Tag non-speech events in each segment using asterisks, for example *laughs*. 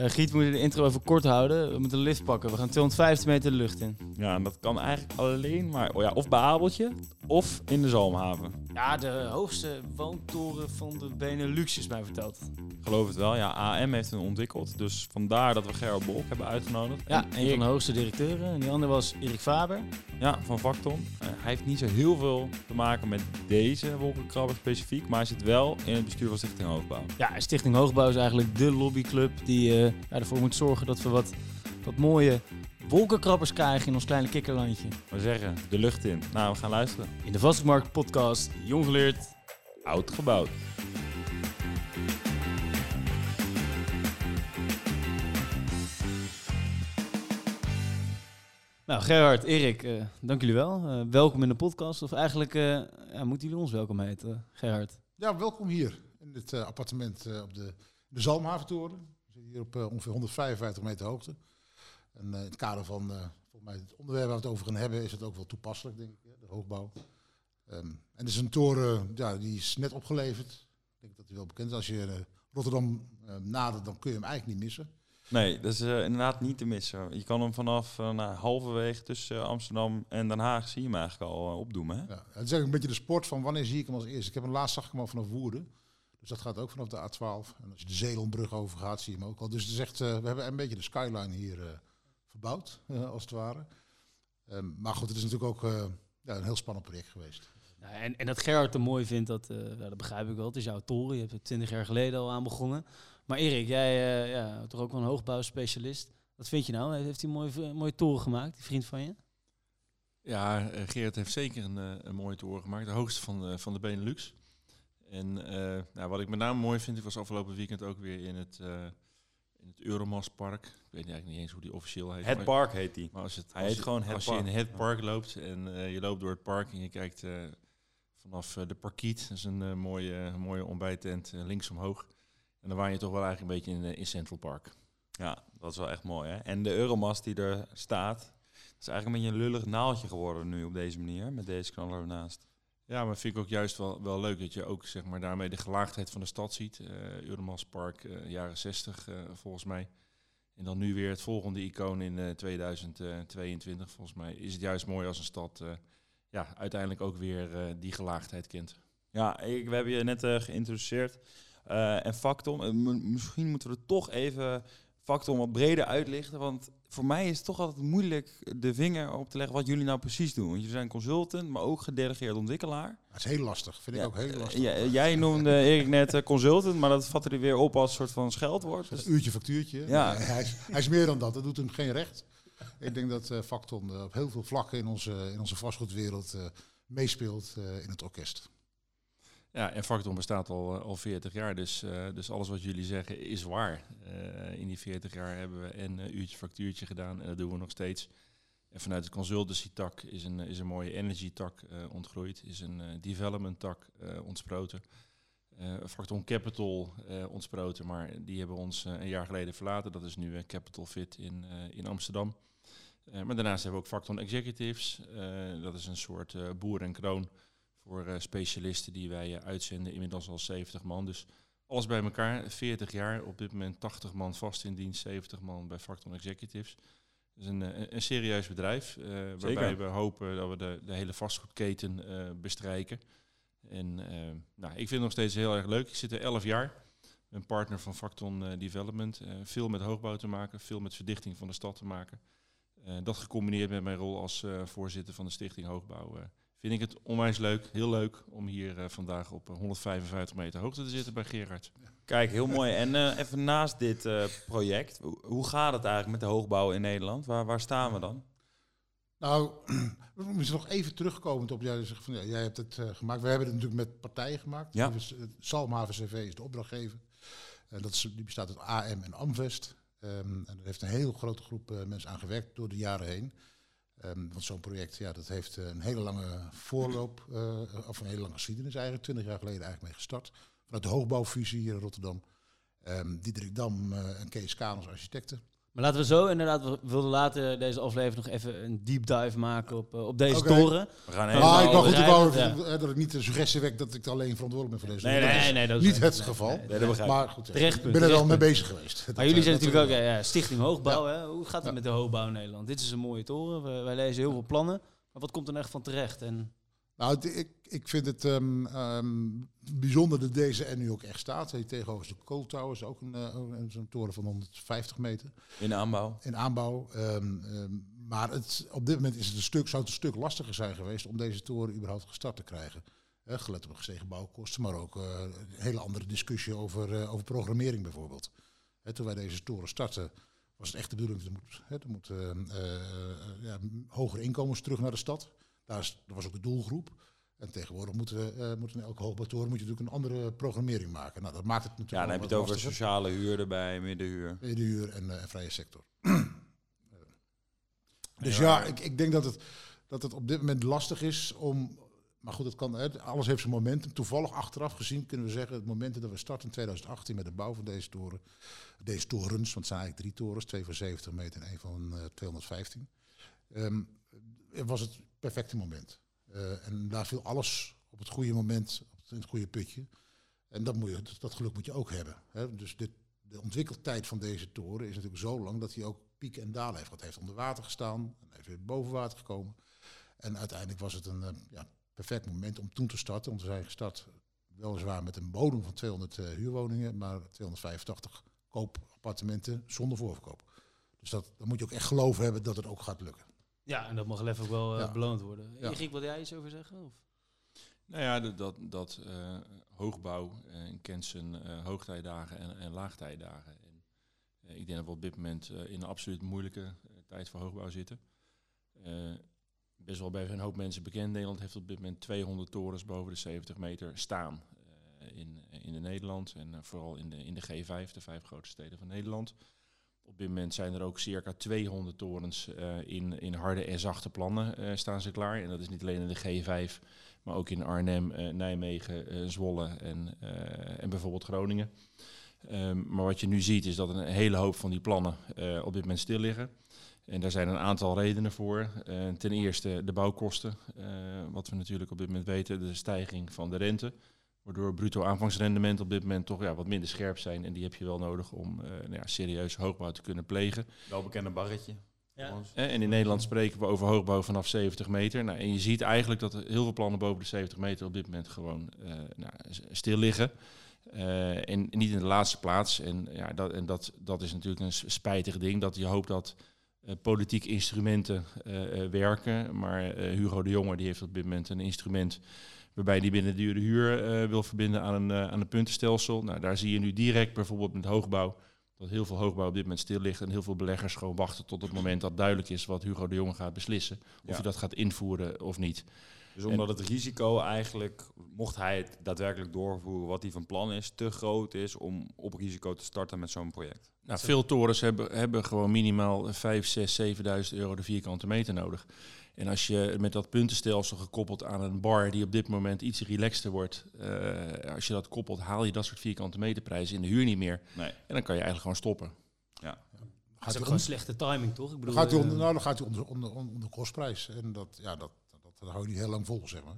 Uh, Giet, we moeten de intro even kort houden. We moeten een lift pakken. We gaan 250 meter de lucht in. Ja, en dat kan eigenlijk alleen maar oh ja, of bij Abeltje of in de Zalmhaven. Ja, de hoogste woontoren van de Benelux is mij verteld. Geloof het wel. Ja, AM heeft hem ontwikkeld. Dus vandaar dat we Gerard Bolk hebben uitgenodigd. Ja, een van de hoogste directeuren. En die andere was Erik Faber. Ja, van Vakton. Uh, hij heeft niet zo heel veel te maken met deze wolkenkrabber specifiek. Maar hij zit wel in het bestuur van Stichting Hoogbouw. Ja, Stichting Hoogbouw is eigenlijk de lobbyclub die uh, ja, ervoor moet zorgen dat we wat, wat mooie wolkenkrabbers krijgen in ons kleine kikkerlandje. We zeggen, de lucht in. Nou, we gaan luisteren. In de Vastmarkt podcast, jong geleerd, oud gebouwd. Nou, Gerhard, Erik, uh, dank jullie wel. Uh, welkom in de podcast. Of eigenlijk uh, ja, moeten jullie ons welkom heten, Gerhard. Ja, welkom hier in dit appartement op de, de Zalmhaventoren. Hier op ongeveer 155 meter hoogte. En in het kader van volgens mij het onderwerp waar we het over gaan hebben, is het ook wel toepasselijk, denk ik, de hoogbouw. Um, en het is een toren, ja, die is net opgeleverd. Ik denk dat hij wel bekend is. Als je Rotterdam nadert, dan kun je hem eigenlijk niet missen. Nee, dat is uh, inderdaad niet te missen. Je kan hem vanaf uh, halverwege tussen Amsterdam en Den Haag zie je hem eigenlijk al opdoen. Hè? Ja, het is eigenlijk een beetje de sport van wanneer zie ik hem als eerste. Ik heb hem laatst zag ik hem al vanaf Woerden. Dus dat gaat ook vanaf de A12. En als je de Zeelandbrug over gaat, zie je hem ook al. Dus het is echt, we hebben een beetje de skyline hier verbouwd, als het ware. Um, maar goed, het is natuurlijk ook ja, een heel spannend project geweest. Ja, en, en dat Gerard het mooi vindt, dat, dat begrijp ik wel. Het is jouw toren, je hebt er twintig jaar geleden al aan begonnen. Maar Erik, jij uh, ja, toch ook wel een hoogbouwspecialist. Wat vind je nou? Heeft hij een mooie, mooie toren gemaakt, die vriend van je? Ja, uh, Gerard heeft zeker een, een mooie toren gemaakt. De hoogste van, van de Benelux. En nou, wat ik met name mooi vind, ik was afgelopen weekend ook weer in het, in het Euromaspark. Ik weet eigenlijk niet eens hoe die officieel heet. Het park heet die. Maar als, het, hij heet gewoon het als park. je in het park loopt en je loopt door het park en je kijkt vanaf de parkiet, dat is een mooie, mooie ontbijttent links omhoog en dan waar je toch wel eigenlijk een beetje in, in Central Park. Ja, dat is wel echt mooi. Hè? En de Euromast die er staat, is eigenlijk een beetje een lullig naaltje geworden nu op deze manier, met deze knaller ernaast. Ja, maar vind ik ook juist wel, wel leuk dat je ook zeg maar, daarmee de gelaagdheid van de stad ziet. Uh, Euromast Park, uh, jaren 60 uh, volgens mij. En dan nu weer het volgende icoon in 2022. Volgens mij is het juist mooi als een stad ja, uiteindelijk ook weer die gelaagdheid kent. Ja, ik, we hebben je net geïntroduceerd. En Factom, misschien moeten we toch even Factom wat breder uitlichten. Want voor mij is het toch altijd moeilijk de vinger op te leggen wat jullie nou precies doen. Want jullie zijn consultant, maar ook gedelegeerd ontwikkelaar. Dat is heel lastig, vind ik ook heel lastig. Ja, jij noemde Erik net uh, consultant, maar dat vatte hij weer op als een soort van scheldwoord. Dus uurtje factuurtje. Ja. hij, is, hij is meer dan dat, dat doet hem geen recht. Ik denk dat uh, Facton op heel veel vlakken in onze, in onze vastgoedwereld meespeelt in het orkest. Ja, en Facton bestaat al, eh, al 40 jaar, dus, uh, dus alles wat jullie zeggen is waar. Uh, in die 40 jaar hebben we een uh, uurtje factuurtje gedaan en dat doen we nog steeds. En vanuit de consultancy-tak is een, is een mooie energy-tak ontgroeid, is een development-tak ontsproten. Facton Capital ontsproten, maar die hebben ons een jaar geleden verlaten. Dat is nu Capital Fit in, in Amsterdam. maar daarnaast hebben we ook Facton Executives, dat is een soort boer en kroon voor uh, specialisten die wij uh, uitzenden, inmiddels al 70 man. Dus alles bij elkaar, 40 jaar, op dit moment 80 man vast in dienst, 70 man bij Facton Executives. Dat is een, een, eh, een serieus bedrijf, uh, waarbij we hopen dat we de, de hele vastgoedketen bestrijken. En nou, ik vind het nog steeds heel erg leuk. Ik zit er 11 jaar. Een partner van Facton Development. veel met hoogbouw te maken, veel met verdichting van de stad te maken. dat gecombineerd met mijn rol als voorzitter van de Stichting Hoogbouw vind ik het onwijs leuk, heel leuk om hier uh, vandaag op 155 meter hoogte te zitten bij Gerard. Kijk, heel mooi. En uh, even naast dit uh, project, hoe gaat het eigenlijk met de hoogbouw in Nederland? Waar, waar staan we dan? Nou, *clears throat* we moeten nog even terugkomen op jij zegt van ja, jij hebt het gemaakt. We hebben het natuurlijk met partijen gemaakt. Ja. Dus, Salmhaven CV is de opdrachtgever. En dat is, die bestaat uit AM en Amvest. Um, en daar heeft een heel grote groep mensen aan gewerkt door de jaren heen. Um, want zo'n project, ja, dat heeft eh, een hele lange voorloop, uh, *clears throat* of een hele lange geschiedenis eigenlijk, twintig jaar geleden eigenlijk mee gestart. Vanuit de hoogbouwfusie hier in Rotterdam. Um, Diederik Dam uh, en Kees Kaan als architecten. Maar laten we zo inderdaad, we wilden later deze aflevering nog even een deep dive maken op, eh, op deze toren. We gaan Ja, helemaal... Maar ik wou goed, even, eh, dat ik niet de suggestie wek dat ik alleen verantwoordelijk ben voor deze. Nee, toren. nee, Dat is nee, dat is niet het nee, geval. Maar goed, Terecht ik ben er wel mee bezig geweest. Maar Dat, jullie zijn natuurlijk ook eh, ja, ja, Stichting Hoogbouw. Hè? Hoe gaat het Ja. met de hoogbouw in Nederland? Dit is een mooie toren. We- wij lezen heel veel plannen. Maar wat komt er nou echt van terecht? En Nou, ik, ik vind het ehm, ehm, bijzonder dat deze er nu ook echt staat. Hier tegenover de Coal Tower, is ook een, eh, zo'n toren van 150 meter In aanbouw. in aanbouw. Ehm, maar het, op dit moment is het een stuk, zou het een stuk lastiger zijn geweest om deze toren überhaupt gestart te krijgen. Eh, gelet op gestegen bouwkosten, maar ook eh, een hele andere discussie over, eh, over programmering bijvoorbeeld. Hè, toen wij deze toren startten, was het echt de bedoeling dat er moet, hè, er moet eh, eh, eh, ja, hogere inkomens terug naar de stad. Daar is, dat was ook de doelgroep. En tegenwoordig moeten we, eh, moeten in elke hoogbouwtoren moet je natuurlijk een andere programmering maken. Nou, dat maakt het natuurlijk Ja, dan heb je het over lastiger. sociale huur erbij, middenhuur. Middenhuur en, eh, en vrije sector. *clears throat* dus Ja, ik, ik denk dat het, dat het op dit moment lastig is om. Maar goed, het kan, hè, alles heeft zijn momentum. Toevallig achteraf gezien kunnen we zeggen, het moment dat we starten in 2018 met de bouw van deze toren, deze torens, want het zijn eigenlijk drie torens, twee van 70 meter en één van eh, 215, ehm, was het perfecte moment. Eh, en daar viel alles op het goede moment, op het, in het goede putje. En dat, moet je, dat geluk moet je ook hebben. Hè. Dus dit, de ontwikkeltijd van deze toren is natuurlijk zo lang dat hij ook pieken en dalen heeft. Hij heeft onder water gestaan, en hij is weer boven water gekomen. En uiteindelijk was het een eh, ja, perfect moment om toen te starten. Want we zijn gestart weliswaar met een bodem van 200 eh, huurwoningen, maar 285 koopappartementen zonder voorverkoop. Dus dat, dan moet je ook echt geloof hebben dat het ook gaat lukken. Ja, en dat mag even ook wel eh, Ja. beloond worden. Ja. Erik, wil jij iets over zeggen? Of? Nou ja, dat, dat, dat eh, hoogbouw eh, kent zijn eh, hoogtijdagen en, en laagtijdagen. En, eh, ik denk dat we op dit moment eh, in een absoluut moeilijke tijd voor hoogbouw zitten. Eh, best wel bij een hoop mensen bekend. Nederland heeft op dit moment 200 torens boven de 70 meter staan eh, in, in de Nederland. En vooral in de, in de G5, de vijf grootste steden van Nederland. Op dit moment zijn er ook circa 200 torens eh, in, in harde en zachte plannen eh, staan ze klaar. En dat is niet alleen in de G5, maar ook in Arnhem, eh, Nijmegen, Zwolle en, en bijvoorbeeld Groningen. Ehm, maar wat je nu ziet is dat een hele hoop van die plannen op dit moment stil liggen. En daar zijn een aantal redenen voor. Ten eerste de bouwkosten, wat we natuurlijk op dit moment weten, de stijging van de rente. Waardoor bruto aanvangsrendementen op dit moment toch ja, wat minder scherp zijn. En die heb je wel nodig om eh, nou ja, serieus hoogbouw te kunnen plegen. Wel bekende barretje. Ja. En in Nederland spreken we over hoogbouw vanaf 70 meter. Nou, en je ziet eigenlijk dat er heel veel plannen boven de 70 meter op dit moment gewoon eh, nou, stil liggen. Eh, en niet in de laatste plaats. En, ja, dat, en dat, dat is natuurlijk een spijtig ding. Dat je hoopt dat eh politieke instrumenten eh, eh, werken. Maar eh, Hugo de Jonge die heeft op dit moment een instrument waarbij die binnen de dure huur eh, wil verbinden aan een, eh, aan een puntenstelsel. Nou, daar zie je nu direct bijvoorbeeld met hoogbouw dat heel veel hoogbouw op dit moment stil ligt en heel veel beleggers gewoon wachten tot het moment dat duidelijk is wat Hugo de Jonge gaat beslissen. Of Ja. hij dat gaat invoeren of niet. Dus omdat het risico eigenlijk, mocht hij het daadwerkelijk doorvoeren wat hij van plan is, te groot is om op risico te starten met zo'n project. Nou, veel torens hebben, hebben gewoon minimaal 5, 6, 7000 euro de vierkante meter nodig. En als je met dat puntenstelsel gekoppeld aan een bar die op dit moment iets relaxter wordt, eh, als je dat koppelt, haal je dat soort vierkante meterprijzen in de huur niet meer. Nee. En dan kan je eigenlijk gewoon stoppen. Dat Gaat is hij ook gewoon slechte timing, toch? Ik Dan bedoel, gaat onder, eh, nou, dan gaat hij onder, onder, onder, onder kostprijs. En dat, ja, dat, dat, dat hou je niet heel lang vol, zeg maar.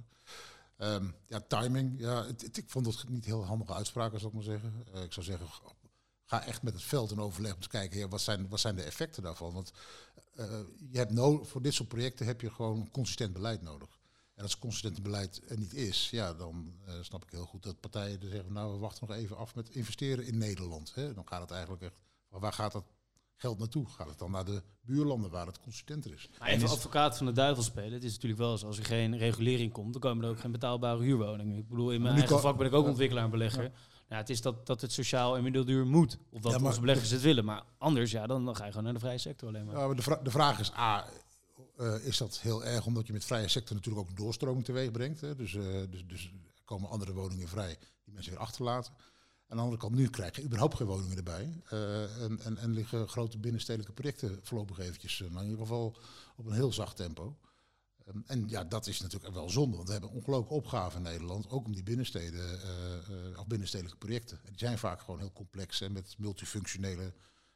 Ehm, ja, timing. Ja, het, het- ik vond het niet heel handige uitspraken, zou ik maar zeggen. Eh, ik zou zeggen, ga echt met het veld in overleg om te kijken, ja, wat, zijn, wat zijn de effecten daarvan? Want eh, je hebt no voor dit soort projecten heb je gewoon consistent beleid nodig. En als consistent beleid er niet is, ja, dan eh, snap ik heel goed dat partijen er zeggen, nou, we wachten nog even af met investeren in Nederland. Hè. Dan gaat het eigenlijk echt, waar gaat dat geld naartoe? Gaat het dan naar de buurlanden waar het consistenter is? Maar even advocaat van de duivel spelen. Het is natuurlijk wel zo, als er geen regulering komt, dan komen er ook geen betaalbare huurwoningen. Ik bedoel, in mijn eigen vak ben ik ook ontwikkelaar en belegger. Ja. Het is dat, dat het sociaal en middelduur moet. Of dat Ja, onze beleggers het willen. Maar anders, ja, dan, dan ga je gewoon naar de vrije sector alleen maar. Ja, maar de, vra- de vraag is, A, eh, is dat heel erg omdat je met vrije sector natuurlijk ook een doorstroming teweeg brengt. Hè? Dus, eh, dus, dus komen andere woningen vrij die mensen weer achterlaten. Aan de andere kant, nu krijg je überhaupt geen woningen erbij. Eh, en, en, en liggen grote binnenstedelijke projecten voorlopig eventjes, nou, in ieder geval op een heel zacht tempo. Ehm, en ja, dat is natuurlijk wel zonde, want we hebben ongelooflijke opgaven in Nederland, ook om die binnensteden, eh, of binnenstedelijke projecten. En die zijn vaak gewoon heel complex en met multifunctionele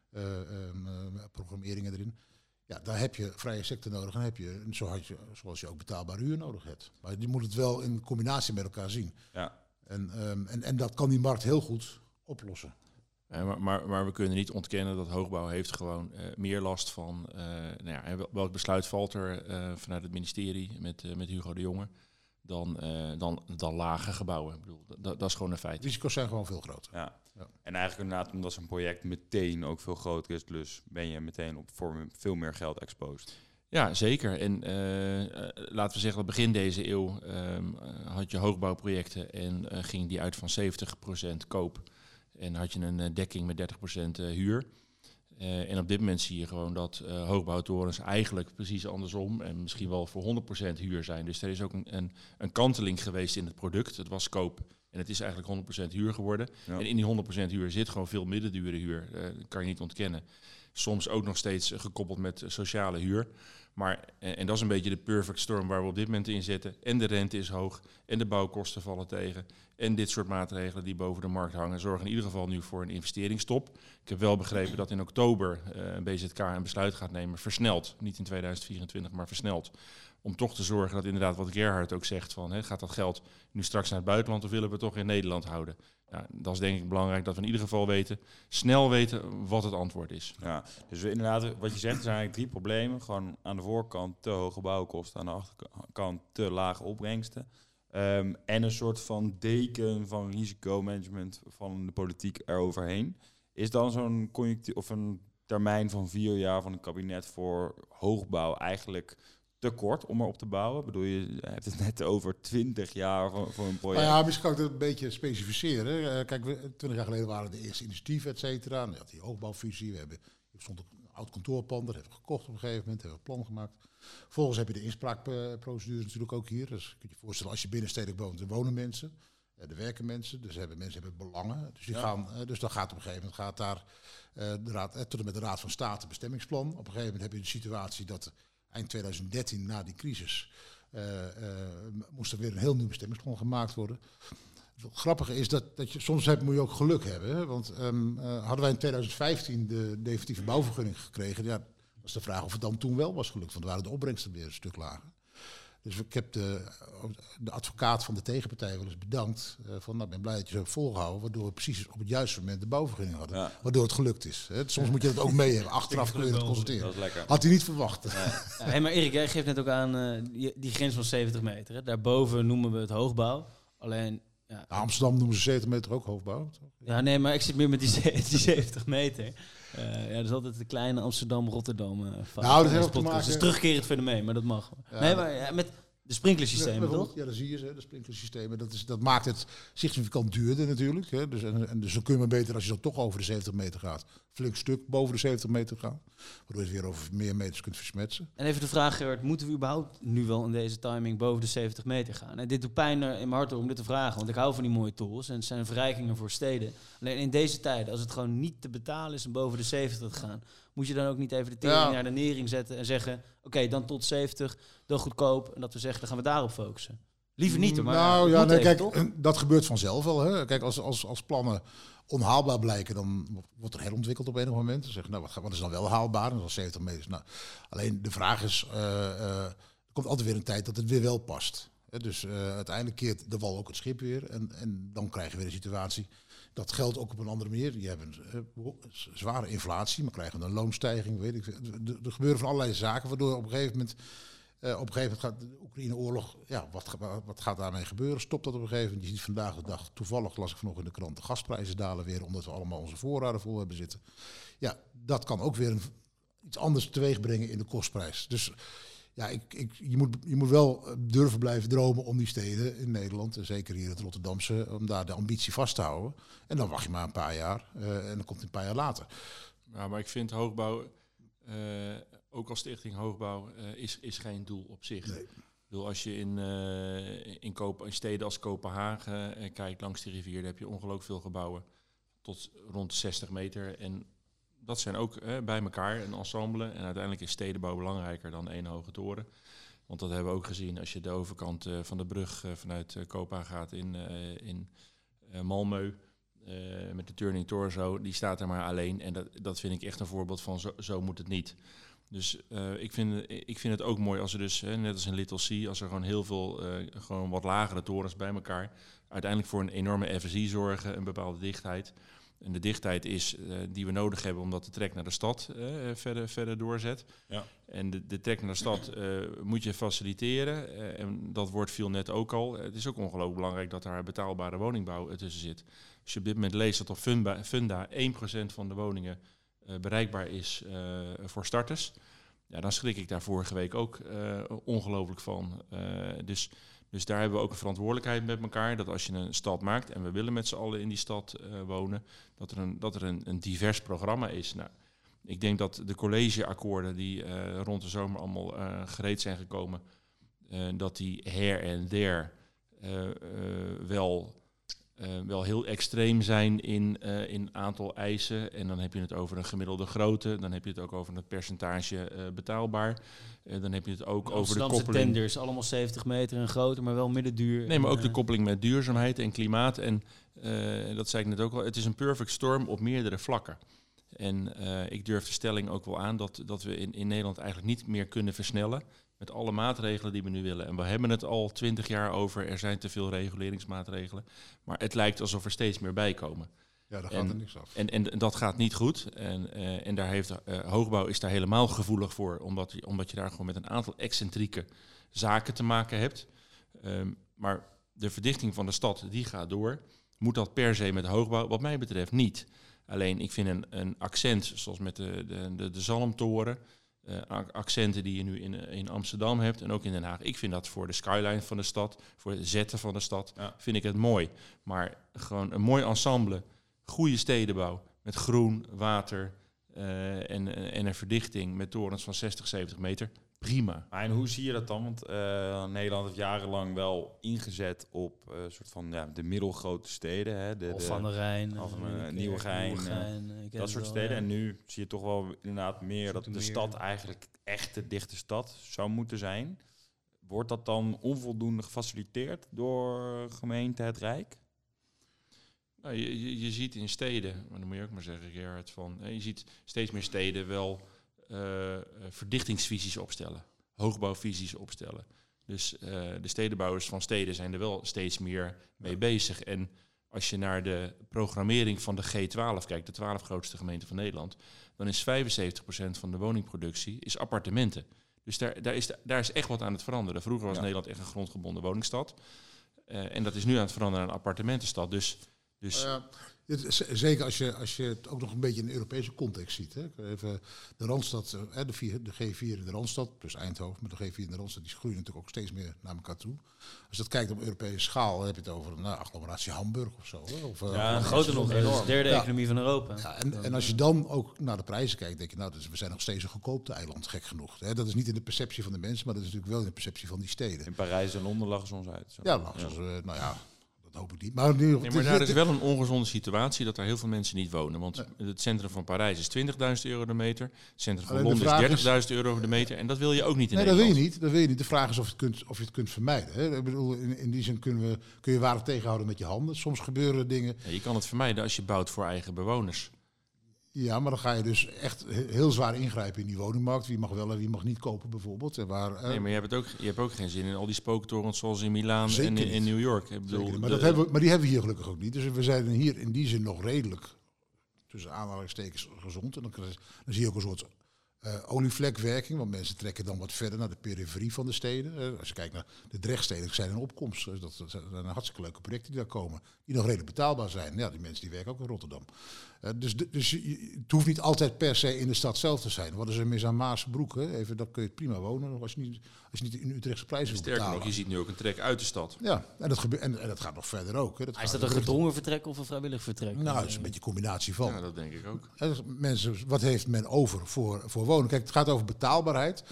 eh, ehm, eh, programmeringen erin. Ja, daar heb je vrije sector nodig en heb je, zo had je, zoals je ook betaalbare huur nodig hebt. Maar die moet het wel in combinatie met elkaar zien. Ja. En, ehm, en, en dat kan die markt heel goed oplossen. Maar, maar, maar we kunnen niet ontkennen dat hoogbouw heeft gewoon eh, meer last van... eh, nou ja, welk besluit valt er eh, vanuit het ministerie met, met Hugo de Jonge... Dan, eh, dan, dan lage gebouwen. Ik bedoel, dat, dat is gewoon een De feit. risico's zijn gewoon veel groter. Ja. Ja. En eigenlijk inderdaad omdat zo'n project meteen ook veel groter is, dus ben je meteen op voor veel meer geld exposed. Ja, zeker. En laten we zeggen, dat begin deze eeuw ehm, eh, had je hoogbouwprojecten en eh, ging die uit van 70% koop. En had je een eh, dekking met 30% eh, huur. Eh, en op dit moment zie je gewoon dat eh, hoogbouwtorens eigenlijk precies andersom en misschien wel voor 100% huur zijn. Dus er is ook een, een, een kanteling geweest in het product. Het was koop en het is eigenlijk 100% huur geworden. Ja. En in die 100% huur zit gewoon veel middendure huur. dat kan je niet ontkennen. Soms ook nog steeds gekoppeld met sociale huur. Maar, eh, en dat is een beetje de perfect storm waar we op dit moment in zitten. En de rente is hoog. En de bouwkosten vallen tegen. En dit soort maatregelen die boven de markt hangen, zorgen in ieder geval nu voor een investeringsstop. Ik heb wel begrepen dat in oktober eh, een BZK een besluit gaat nemen, versneld. Niet in 2024, maar versneld. Om toch te zorgen dat inderdaad wat Gerhard ook zegt, van, gaat dat geld nu straks naar het buitenland of willen we het toch in Nederland houden? Ja, dat is denk ik belangrijk dat we in ieder geval weten, snel weten wat het antwoord is. Ja, dus we inderdaad, wat je zegt, er zijn eigenlijk drie problemen. Gewoon aan de voorkant te hoge bouwkosten, aan de achterkant te lage opbrengsten. Ehm, en een soort van deken van risicomanagement van de politiek eroverheen. Is dan zo'n conjunctuur of een termijn van vier jaar van een kabinet voor hoogbouw eigenlijk te kort om erop te bouwen? Ik bedoel, je hebt het net over twintig jaar voor, voor een project. Nou ja, misschien kan ik het een beetje specificeren. Eh, kijk, we- twintig jaar geleden waren de eerste initiatieven, et cetera. Dan had die hoogbouwfusie. We hebben, er stond een oud kantoorpand, dat hebben we gekocht op een gegeven moment. Hebben we een plan gemaakt. Vervolgens heb je de inspraakprocedure natuurlijk ook hier. Dus je kunt je voorstellen, als je binnenstedelijk woont, er wonen mensen. eh, Er werken mensen, dus hebben, mensen hebben belangen. Dus, die Ja. gaan, eh, dus dan gaat op een gegeven moment gaat daar eh, de raad, eh, tot en met de Raad van State bestemmingsplan. Op een gegeven moment heb je de situatie dat eind 2013, na die crisis, eh, eh, moest er weer een heel nieuw bestemmingsplan gemaakt worden. Het grappige is dat, dat je soms heb, moet je ook geluk hebben. Hè? Want ehm, eh, hadden wij in 2015 de definitieve bouwvergunning gekregen, ja, is de vraag of het dan toen wel was gelukt. Want dan waren de opbrengsten weer een stuk lager. Dus ik heb de, de advocaat van de tegenpartij wel eens bedankt. eh, van, nou, ik ben blij dat je zo hebt volgehouden. Waardoor we precies op het juiste moment de bouwvergunning hadden. Ja. Waardoor het gelukt is. Hè? Soms moet je dat ook mee hebben. Achteraf kun je het Dat constateren. is lekker. Had hij niet verwacht. *laughs* Ja, hey, maar Erik, jij geeft net ook aan eh, die, die grens van 70 meter. Hè? Daarboven noemen we het hoogbouw. Alleen, ja, Nou, Amsterdam noemen ze 70 meter ook hoogbouw. toch? ja, nee, maar ik zit meer met die, *laughs* die 70 meter. Eh, ja, dat is altijd de kleine Amsterdam-Rotterdam. eh fout Nou, dat heeft deze ook te is maken- een terugkerend fenomeen, maar dat mag. Ja, nee, maar met de sprinklersystemen, toch? Ja, dat zie je ze, de sprinklersystemen. Dat, is, dat maakt het significant duurder natuurlijk. Hè. Dus, en, en dus dan kun je maar beter als je dan toch over de 70 meter gaat. Flink stuk boven de 70 meter gaan. Waardoor je het weer over meer meters kunt versmetsen. En even de vraag, Gerard, moeten we überhaupt nu wel in deze timing boven de 70 meter gaan? En dit doet pijn in mijn hart om dit te vragen, want ik hou van die mooie tools en het zijn verrijkingen voor steden. Alleen in deze tijden, als het gewoon niet te betalen is om boven de 70 te gaan, moet je dan ook niet even de tering Ja. naar de nering zetten en zeggen, oké, dan tot 70, dan goedkoop. En dat we zeggen, dan gaan we daarop focussen. Liever niet, maar nou ja, moet nee, even, kijk, toch? dat gebeurt vanzelf wel. Hè. Kijk, als, als, als plannen onhaalbaar blijken, dan wordt er herontwikkeld op enig moment. Dan zeggen, nou, wat, wat is dan wel haalbaar? Is 70 meter. Nou, alleen de vraag is, eh, eh, er komt altijd weer een tijd dat het weer wel past. Dus eh, uiteindelijk keert de wal ook het schip weer. En, en dan krijg je weer een situatie. Dat geldt ook op een andere manier. Je hebt een zware inflatie, maar krijgen we een loonstijging. Weet ik. Er gebeuren van allerlei zaken, waardoor op een gegeven moment eh, op een gegeven moment gaat de Oekraïne-oorlog, ja, wat, wat gaat daarmee gebeuren? Stopt dat op een gegeven moment? Je ziet vandaag de dag, toevallig las ik vanochtend in de krant, de gasprijzen dalen weer, omdat we allemaal onze voorraden vol hebben zitten. Ja, dat kan ook weer een, iets anders teweeg brengen in de kostprijs. Dus ja, ik, ik, je, moet, je moet wel eh, durven blijven dromen om die steden in Nederland, en zeker hier het Rotterdamse, om daar de ambitie vast te houden. En dan wacht je maar een paar jaar eh, en dan komt het een paar jaar later. Ja, maar ik vind hoogbouw, ook als stichting hoogbouw, eh, is, is geen doel op zich. Nee. Ik bedoel, als je in, eh, in, Koop, in steden als Kopenhagen eh, kijkt langs de rivier, daar heb je ongelooflijk veel gebouwen tot rond 60 meter. En dat zijn ook eh, bij elkaar een ensemble. En uiteindelijk is stedenbouw belangrijker dan één hoge toren. Want dat hebben we ook gezien als je de overkant van de brug vanuit eh, Kopenhagen gaat in, in Malmö. met de Turning Torso, die staat er maar alleen. En dat, dat vind ik echt een voorbeeld van zo, zo moet het niet. Dus eh, ik, vind, ik vind het ook mooi als er dus, hè, net als in Little C, als er gewoon heel veel, eh, gewoon wat lagere torens bij elkaar, uiteindelijk voor een enorme FSI zorgen, een bepaalde dichtheid. En de dichtheid is eh, die we nodig hebben omdat de trek naar de stad verder, verder doorzet. Ja. En de, de trek naar de stad moet je faciliteren. en dat woord viel net ook al. Het is ook ongelooflijk belangrijk dat daar betaalbare woningbouw tussen zit. Als je op dit moment leest dat op Funda, Funda 1% van de woningen bereikbaar is eh, voor starters. Ja, dan schrik ik daar vorige week ook eh, ongelooflijk van. Eh, dus, dus daar hebben we ook een verantwoordelijkheid met elkaar. Dat als je een stad maakt en we willen met z'n allen in die stad eh, wonen, dat er, een, dat er een, een divers programma is. Nou, ik denk dat de collegeakkoorden die eh, rond de zomer allemaal eh, gereed zijn gekomen, eh, dat die her en der eh, eh, wel, eh, wel heel extreem zijn in, eh, in aantal eisen. En dan heb je het over een gemiddelde grootte, dan heb je het ook over het percentage eh, betaalbaar. Dan heb je het ook over de koppeling. tenders, allemaal 70 meter en groter, maar wel middenduur. Nee, maar ook de koppeling met duurzaamheid en klimaat. En dat zei ik net ook al. Het is een perfect storm op meerdere vlakken. En ik durf de stelling ook wel aan dat, dat we in, in Nederland eigenlijk niet meer kunnen versnellen. Met alle maatregelen die we nu willen. En we hebben het al twintig jaar over. Er zijn te veel reguleringsmaatregelen. Maar het lijkt alsof er steeds meer bij komen. Ja, daar gaat En- er niks af. En, en dat gaat niet goed. En, eh, en daar heeft eh, hoogbouw is daar helemaal gevoelig voor, omdat je, omdat je daar gewoon met een aantal excentrieke zaken te maken hebt. Ehm, maar de verdichting van de stad, die gaat door. Moet dat per se met hoogbouw? Wat mij betreft niet. Alleen ik vind een, een accent, zoals met de, de, de, de Zalmtoren, accenten die je nu in, eh, in Amsterdam hebt en ook in Den Haag. Ik vind dat voor de skyline van de stad, voor het zetten van de stad, Ja. vind ik het mooi. Maar gewoon een mooi ensemble, goede stedenbouw met groen, water eh, en, en een verdichting met torens van 60, 70 meter. Prima. Maar en hoe zie je dat dan? Want eh, Nederland heeft jarenlang wel ingezet op eh soort van ja, de middelgrote steden. Hè, de, Of de- van de Rijn, of Nieuwekerk, Nieuwegein, dat soort wel, steden. ja. En nu zie je toch wel inderdaad meer dat de stad eigenlijk echt de dichte stad zou moeten zijn. Wordt dat dan onvoldoende gefaciliteerd door gemeente het Rijk? Nou, je, je, je ziet in steden, maar dan moet je ook maar zeggen, Gerard, van, eh, je ziet steeds meer steden wel eh, verdichtingsvisies opstellen, hoogbouwvisies opstellen. Dus eh, de stedenbouwers van steden zijn er wel steeds meer mee bezig. En als je naar de programmering van de G12 kijkt, de 12 grootste gemeenten van Nederland, dan is 75% van de woningproductie is appartementen. Dus daar, daar, is, daar is echt wat aan het veranderen. Vroeger was Ja. Nederland echt een grondgebonden woningstad. Eh, en dat is nu aan het veranderen naar een appartementenstad. Dus, dus Nou zeker als je, als je het ook nog een beetje in de Europese context ziet. Hè. Even de Randstad, eh, de, vier, de G4 in de Randstad, plus Eindhoven, maar de G4 in de Randstad, die groeien natuurlijk ook steeds meer naar elkaar toe. Als je dat kijkt op Europese schaal, dan heb je het over nou, agglomeratie Hamburg of zo. Hè. Of, eh, Ja, of- Groter nog, hè, dat is de derde Ja. economie van Europa. Ja, en, en als je dan ook naar de prijzen kijkt, denk je, nou, dus we zijn nog steeds een goedkoopte eiland, gek genoeg. Hè. Dat is niet in de perceptie van de mensen, maar dat is natuurlijk wel in de perceptie van die steden. In Parijs en Londen lachen ze ons uit. Zo. Ja, nou, zoals, eh, nou ja, dat hoop ik niet. Maar, Nee, dit- *laughs* daar is wel een ongezonde situatie dat daar heel veel mensen niet wonen. Want het centrum van Parijs is 20.000 euro de meter. Het centrum van Alleen Londen is is- 30.000 euro de meter. En dat wil je ook niet in Nee, dat wil je niet. Dat wil je niet. De vraag is of je het kunt, of je het kunt vermijden. Hè. Ik bedoel, in, in die zin kunnen we, kun je waarop tegenhouden met je handen. Soms gebeuren dingen. Ja, je kan het vermijden als je bouwt voor eigen bewoners. Ja, maar dan ga je dus echt he- heel zwaar ingrijpen in die woningmarkt. Wie mag wel en wie mag niet kopen bijvoorbeeld. En waar, eh, Nee, maar je hebt, het ook, je hebt ook geen zin in al die spooktorens zoals in Milaan en in. New York. Ik bedoel, zeker, maar, de- dat hebben we, maar die hebben we hier gelukkig ook niet. Dus we zijn hier in die zin nog redelijk, tussen aanhalingstekens, gezond. En dan, dan zie je ook een soort eh olievlekwerking. Want mensen trekken dan wat verder naar de periferie van de steden. Eh, als je kijkt naar de drechtsteden, zijn in opkomst. Dus dat, dat zijn hartstikke leuke projecten die daar komen. Die nog redelijk betaalbaar zijn. Ja, die mensen die werken ook in Rotterdam. Eh, dus dus het hoeft niet altijd per se in de stad zelf te zijn. Wat is er mis aan Maasbroek? Hè? Even, dan kun je prima wonen. Als je niet, als je niet in Utrechtse prijzen wil Sterker betalen. nog, je ziet nu ook een trek uit de stad. Ja, en dat, gebeurt, en, en dat gaat nog verder ook. Hè. Dat is dat een gedwongen vertrek of een vrijwillig vertrek? Nou, dat is een beetje een combinatie van. Ja, dat denk ik ook. Mensen, wat heeft men over voor, voor wonen? Kijk, het gaat over betaalbaarheid.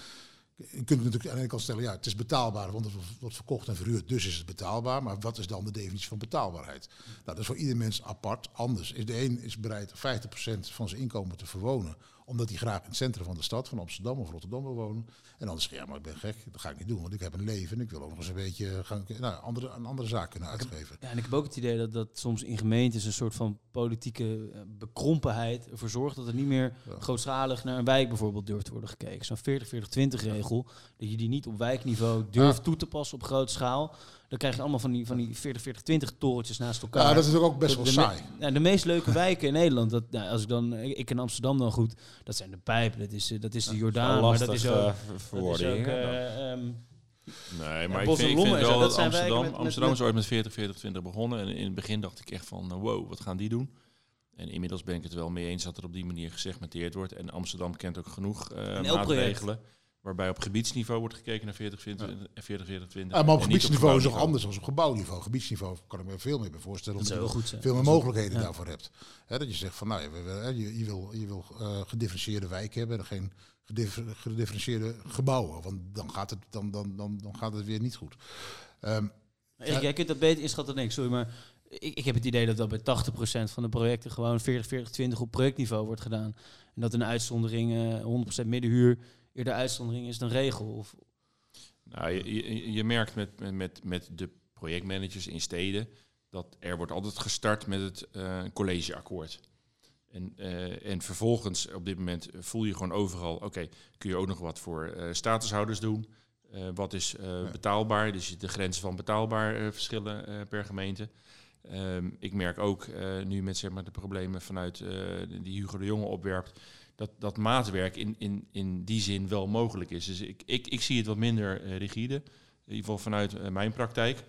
Je kunt natuurlijk aan de ene kant stellen, ja, het is betaalbaar, want het wordt verkocht en verhuurd, dus is het betaalbaar. Maar wat is dan de definitie van betaalbaarheid? Nou, dat is voor ieder mens apart anders. Is De een is bereid 50% van zijn inkomen te verwonen omdat hij graag in het centrum van de stad, van Amsterdam of Rotterdam wil wonen. En je, ja, maar ik ben gek, dat ga ik niet doen, want ik heb een leven en ik wil ook nog eens een beetje gaan, nou, andere, een andere zaak kunnen uitgeven. Ja, en ik heb ook het idee dat, dat soms in gemeentes een soort van politieke eh, bekrompenheid ervoor zorgt dat er niet meer Ja. grootschalig naar een wijk bijvoorbeeld durft te worden gekeken. Zo'n 40-40-20 regel, dat je die niet op wijkniveau durft toe te passen op grote schaal. Dan krijg je allemaal van die, van die 40-40-20 torentjes naast elkaar. Ja, dat is ook best wel de, saai. me- de meest leuke wijken in Nederland, dat, nou, als ik dan, ik, ken Amsterdam dan goed, dat zijn de Pijp, dat is, eh, dat is de Jordaan, maar dat is ook... eh, Dat is ook verwoording. eh, ehm, Nee, maar ik vind, ik vind wel dat dat Amsterdam... met- met- Amsterdam is ooit met 40, 40, 20 begonnen. En in het begin dacht ik echt van, wow, wat gaan die doen? En inmiddels ben ik het wel mee eens dat er op die manier gesegmenteerd wordt. En Amsterdam kent ook genoeg eh, En elk maatregelen. Waarbij op gebiedsniveau wordt gekeken naar 40, 20, 40, 40, 20. Ja, maar op gebiedsniveau is het nog anders dan op gebouwniveau. Gebiedsniveau kan ik me veel meer bij voorstellen. dat zou omdat heel je goed veel meer mogelijkheden Ja. daarvoor hebt. Hè, dat je zegt van, nou, je, je wil, je wil eh, gedifferentieerde wijken hebben en geen gediffer- gedifferentieerde gebouwen. Want dan gaat het, dan, dan, dan, dan gaat het weer niet goed. Ehm, Erik, jij kunt dat beter inschatten dan ik, sorry, maar ik, ik heb het idee dat dat bij 80% van de projecten gewoon 40, 40, 20 op projectniveau wordt gedaan. En dat een uitzondering, eh 100% middenhuur, eerder uitzondering is dan regel. Of, Nou, je, je, je merkt met, met- met, met de projectmanagers in steden dat er wordt altijd gestart met het eh, collegeakkoord. En, eh, en vervolgens op dit moment voel je gewoon overal, oké, kun je ook nog wat voor eh, statushouders doen? Eh, wat is eh, Ja. betaalbaar? Dus de grenzen van betaalbaar eh, verschillen eh, per gemeente. Ehm, ik merk ook eh, nu met zeg maar, de problemen vanuit eh, die Hugo de Jonge opwerpt, dat, dat maatwerk in, in, in die zin wel mogelijk is. Dus ik, ik, ik zie het wat minder eh, rigide, in ieder geval vanuit eh, mijn praktijk.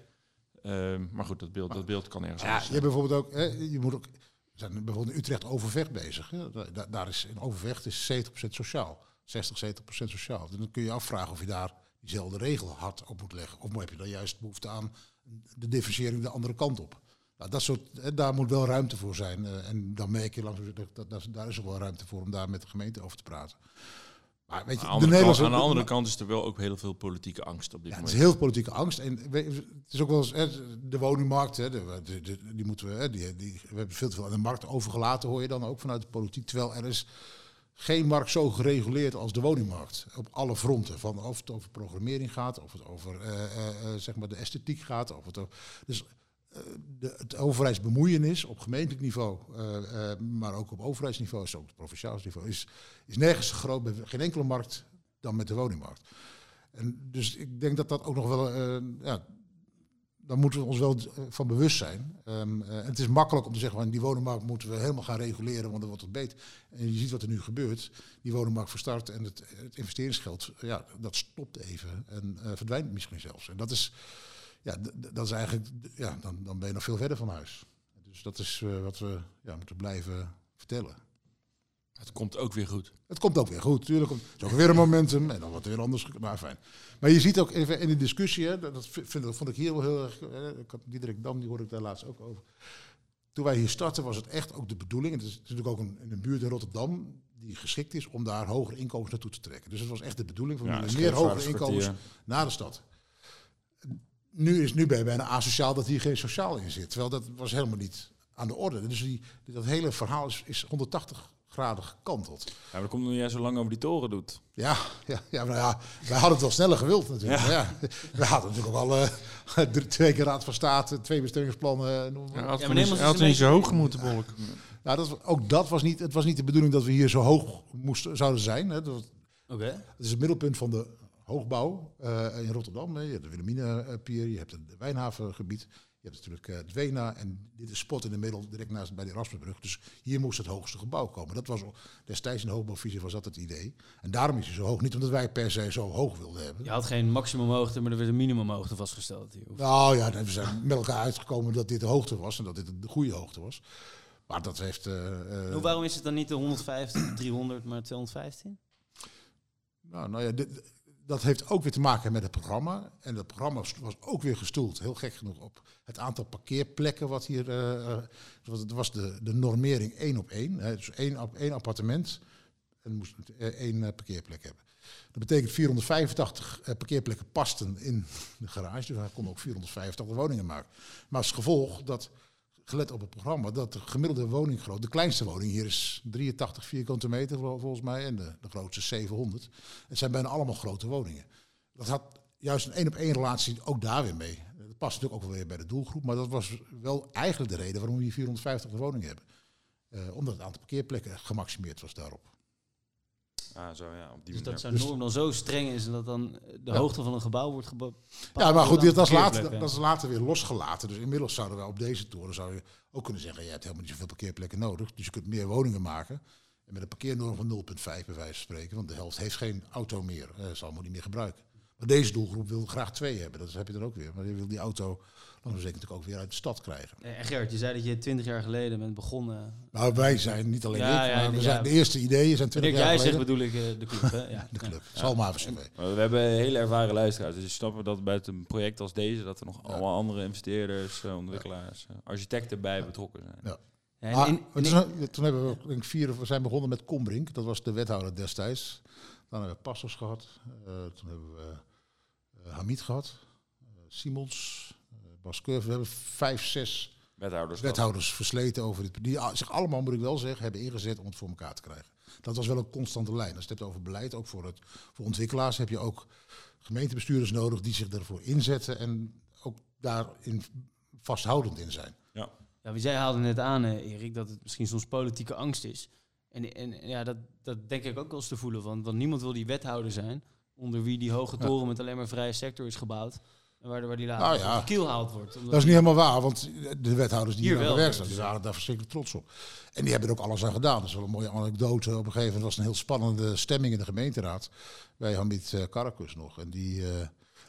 Ehm, maar goed, dat beeld, dat beeld kan ergens ja, anders je hebt zijn. bijvoorbeeld ook, hè, je moet ook, we zijn bijvoorbeeld in Utrecht Overvecht bezig. Hè. Daar is, in Overvecht is 70% sociaal. 60, 70% sociaal. En dan kun je je afvragen of je daar diezelfde regel hard op moet leggen. Of heb je dan juist behoefte aan de differentiëring de andere kant op. Nou, dat soort, daar moet wel ruimte voor zijn. eh, en dan merk je langzaam, dat, dat, dat- daar is ook wel ruimte voor om daar met de gemeente over te praten. Maar weet je, Aan de, kant, aan de andere kant is er wel ook heel veel politieke angst op dit Ja, het is moment. heel politieke angst. En het is ook wel eens hè, de woningmarkt, hè, de, de- de- die moeten we, hè, die, die, we hebben veel te veel aan de markt overgelaten, hoor je dan ook vanuit de politiek. Terwijl er is geen markt zo gereguleerd als de woningmarkt. Op alle fronten. Van of het over programmering gaat, of het over eh, eh, zeg maar de esthetiek gaat. Of het over, dus de, het overheidsbemoeienis op gemeentelijk niveau, eh, eh, maar ook op overheidsniveau, zo ook op provinciaal niveau, is, is nergens groot bij geen enkele markt dan met de woningmarkt. En dus ik denk dat dat ook nog wel, eh, ja, daar moeten we ons wel eh, van bewust zijn. Ehm, eh, en het is makkelijk om te zeggen, van die woningmarkt moeten we helemaal gaan reguleren, want dan wordt het beter. En je ziet wat er nu gebeurt. Die woningmarkt verstart en het, het investeringsgeld, ja, dat stopt even en eh, verdwijnt misschien zelfs. En dat is, ja, dat is eigenlijk, ja, dan, dan ben je nog veel verder van huis. Dus dat is eh, wat we ja, moeten blijven vertellen. Het komt ook weer goed. Het komt ook weer goed, tuurlijk. Het is ook weer een momentum en dan wordt er weer anders. Maar fijn. Maar je ziet ook even in de discussie, hè, dat vind, vond ik hier wel heel erg. eh, Ik had Diederik Dam, die hoorde ik daar laatst ook over. Toen wij hier startten was het echt ook de bedoeling. En het is natuurlijk ook een, een buurt in Rotterdam die geschikt is om daar hogere inkomens naartoe te trekken. Dus het was echt de bedoeling van Ja, meer hogere inkomens naar de stad. Nu is nu ben je bijna asociaal dat hier geen sociaal in zit. Terwijl dat was helemaal niet aan de orde. Dus die, dat hele verhaal is, is 180 graden gekanteld. Ja, maar dat komt omdat jij zo lang over die toren doet. Ja, ja, ja, maar ja, wij hadden het wel sneller gewild natuurlijk. Ja. we hadden natuurlijk ook al eh, drie- twee keer Raad van State, twee bestemmingsplannen. eh, noem maar Ja, had maar gewoon neem niet- hij had zo hoog moeten bolk. Ja, dat, ook dat was niet, het was niet de bedoeling dat we hier zo hoog moesten, zouden zijn. Hè. Dat, was- het is het middelpunt van de hoogbouw eh, in Rotterdam. Hè. Je hebt de Wilhelmina-pier, je hebt het Wijnhavengebied, je hebt natuurlijk eh, het Wena en dit is spot in de middel, direct naast bij de Erasmusbrug. Dus hier moest het hoogste gebouw komen. Dat was destijds in de hoogbouwvisie was dat het idee. En daarom is hij zo hoog. Niet omdat wij per se zo hoog wilden hebben. Je had geen maximumhoogte, maar er werd een minimumhoogte vastgesteld. Hier. Of- Nou ja, we zijn met elkaar uitgekomen dat dit de hoogte was en dat dit de goede hoogte was. Maar dat heeft. eh, eh, Hoe, waarom is het dan niet de 150, 300, maar 215? nou, nou ja, dit- dat heeft ook weer te maken met het programma. En dat programma was ook weer gestoeld, heel gek genoeg, op het aantal parkeerplekken wat hier. eh, eh, was- het was de, de normering één op één. Hè, dus één, op- één appartement en moest eh, één eh, parkeerplek hebben. Dat betekent 485 eh, parkeerplekken pasten in de garage. Dus hij kon ook 485 woningen maken. Maar als gevolg dat gelet op het programma, dat de gemiddelde woninggrootte, de kleinste woning hier is 83 vierkante meter vol- volgens mij en de, grootste is 700. Het zijn bijna allemaal grote woningen. Dat had juist een één op één relatie ook daar weer mee. Dat past natuurlijk ook wel weer bij de doelgroep, maar dat was wel eigenlijk de reden waarom we hier 450 woningen hebben. Eh, omdat het aantal parkeerplekken gemaximeerd was daarop. Ah, zo ja, op die Dus dat zo'n norm dan zo streng is en dat dan de Ja. hoogte van een gebouw wordt gebouwd. Ja, maar goed, dat is, later, dat is later weer losgelaten. Dus inmiddels zouden we op deze toren zou je ook kunnen zeggen, je hebt helemaal niet zoveel parkeerplekken nodig. Dus je kunt meer woningen maken. En met een parkeernorm van 0,5 bij wijze van spreken. Want de helft heeft geen auto meer. Eh, zal allemaal niet meer gebruiken. Maar deze doelgroep wil graag twee hebben. Dat heb je dan ook weer. Maar je wil die auto dan zeker natuurlijk ook weer uit de stad krijgen. En Eh, Gert, je zei dat je 20 jaar geleden bent begonnen. Nou, wij zijn niet alleen Ja, ik, ja, maar we ja. zijn, de eerste ideeën zijn 20 Wanneer jaar jij zegt geleden. bedoel ik eh, de club, hè? *laughs* Ja. De club. Maar we hebben hele ervaren luisteraars. Dus je snapt dat bij een project als deze, dat er nog allemaal andere investeerders, eh, ontwikkelaars, eh, architecten bij betrokken zijn. In- een- toen hebben we denk ik, vier, we zijn begonnen met Kombrink. Dat was de wethouder destijds. Dan hebben we Passers gehad. Eh, toen hebben we eh, Hamid gehad. eh, Simons. Bas Curve. We hebben vijf, zes Wethouders. wethouders versleten over dit. Die zich allemaal, moet ik wel zeggen, hebben ingezet om het voor elkaar te krijgen. Dat was wel een constante lijn. Als je het hebt over beleid, ook voor, het, voor ontwikkelaars, heb je ook gemeentebestuurders nodig die zich ervoor inzetten en ook daarin vasthoudend in zijn. Ja, want jij haalde net aan, eh, Erik, dat het misschien soms politieke angst is. En, en ja, dat, dat denk ik ook wel eens te voelen. Want, want niemand wil die wethouder zijn, onder wie die hoge Ja. toren met alleen maar vrije sector is gebouwd. Waar, waar die later Nou ja. kiel gehaald wordt. Dat is niet helemaal waar, want de wethouders die Hier hier aan gewerkt ja. zijn, die waren daar verschrikkelijk trots op. En die hebben er ook alles aan gedaan. Dat is wel een mooie anekdote. Op een gegeven moment was een heel spannende stemming in de gemeenteraad bij Hamid eh, Karakus nog. En, die, eh,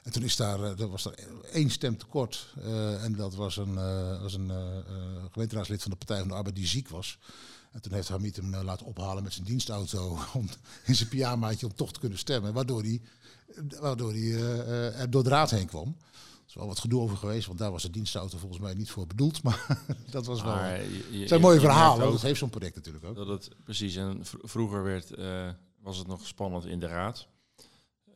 en toen is daar, eh, er was er één stem tekort. eh, en dat was een, was een gemeenteraadslid van de Partij van de Arbeid die ziek was. En toen heeft Hamid hem laten ophalen met zijn dienstauto *laughs* om, in zijn pyjamaatje om toch te kunnen stemmen. Waardoor hij, waardoor hij eh, er door de raad heen kwam. Er is wel wat gedoe over geweest, want daar was de dienstauto volgens mij niet voor bedoeld. *laughs* Maar dat was wel... Maar Het je- je- zijn mooie verhalen, dat heeft zo'n project natuurlijk ook. Dat het, precies, en vro- vroeger werd, eh, was het nog spannend in de raad.